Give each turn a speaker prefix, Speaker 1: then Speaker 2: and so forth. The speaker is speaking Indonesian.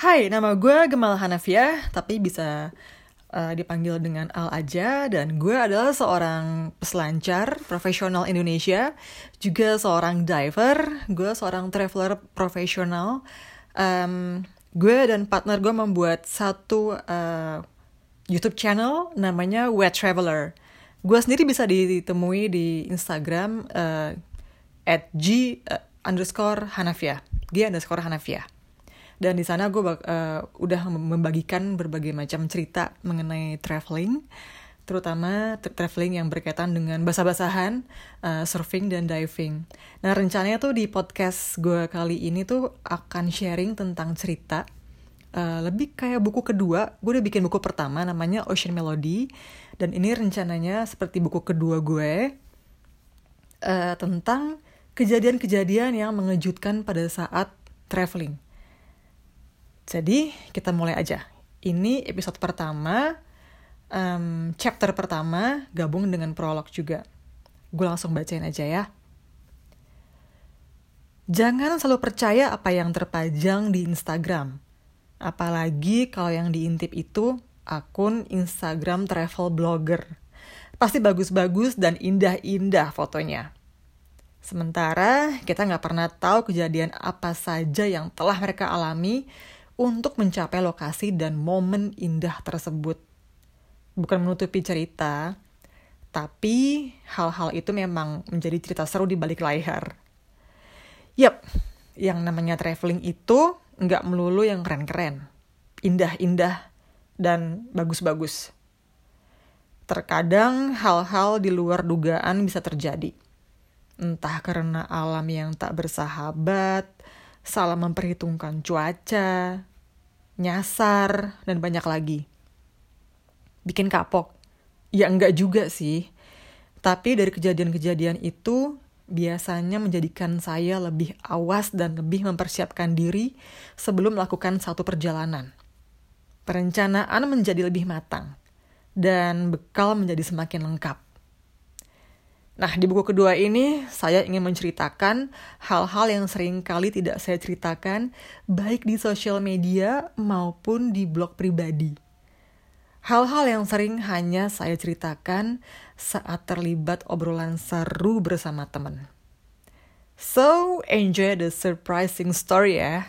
Speaker 1: Hai, nama gue Gemal Hanafiah, tapi bisa uh, dipanggil dengan Al aja. Dan gue adalah seorang peselancar profesional Indonesia, juga seorang diver, gue seorang traveler profesional. Um, gue dan partner gue membuat satu uh, YouTube channel namanya Wet Traveler. Gue sendiri bisa ditemui di Instagram uh, at g uh, underscore Hanafiah, g underscore Hanafiah dan di sana gue uh, udah membagikan berbagai macam cerita mengenai traveling terutama traveling yang berkaitan dengan basah-basahan, uh, surfing dan diving. Nah rencananya tuh di podcast gue kali ini tuh akan sharing tentang cerita uh, lebih kayak buku kedua. Gue udah bikin buku pertama namanya Ocean Melody dan ini rencananya seperti buku kedua gue uh, tentang kejadian-kejadian yang mengejutkan pada saat traveling. Jadi kita mulai aja. Ini episode pertama, um, chapter pertama, gabung dengan prolog juga. Gue langsung bacain aja ya. Jangan selalu percaya apa yang terpajang di Instagram. Apalagi kalau yang diintip itu akun Instagram travel blogger. Pasti bagus-bagus dan indah-indah fotonya. Sementara kita nggak pernah tahu kejadian apa saja yang telah mereka alami untuk mencapai lokasi dan momen indah tersebut. Bukan menutupi cerita, tapi hal-hal itu memang menjadi cerita seru di balik layar. Yap, yang namanya traveling itu nggak melulu yang keren-keren, indah-indah, dan bagus-bagus. Terkadang hal-hal di luar dugaan bisa terjadi. Entah karena alam yang tak bersahabat, salah memperhitungkan cuaca, nyasar, dan banyak lagi. Bikin kapok? Ya enggak juga sih. Tapi dari kejadian-kejadian itu biasanya menjadikan saya lebih awas dan lebih mempersiapkan diri sebelum melakukan satu perjalanan. Perencanaan menjadi lebih matang dan bekal menjadi semakin lengkap. Nah, di buku kedua ini saya ingin menceritakan hal-hal yang sering kali tidak saya ceritakan baik di sosial media maupun di blog pribadi. Hal-hal yang sering hanya saya ceritakan saat terlibat obrolan seru bersama teman. So, enjoy the surprising story ya.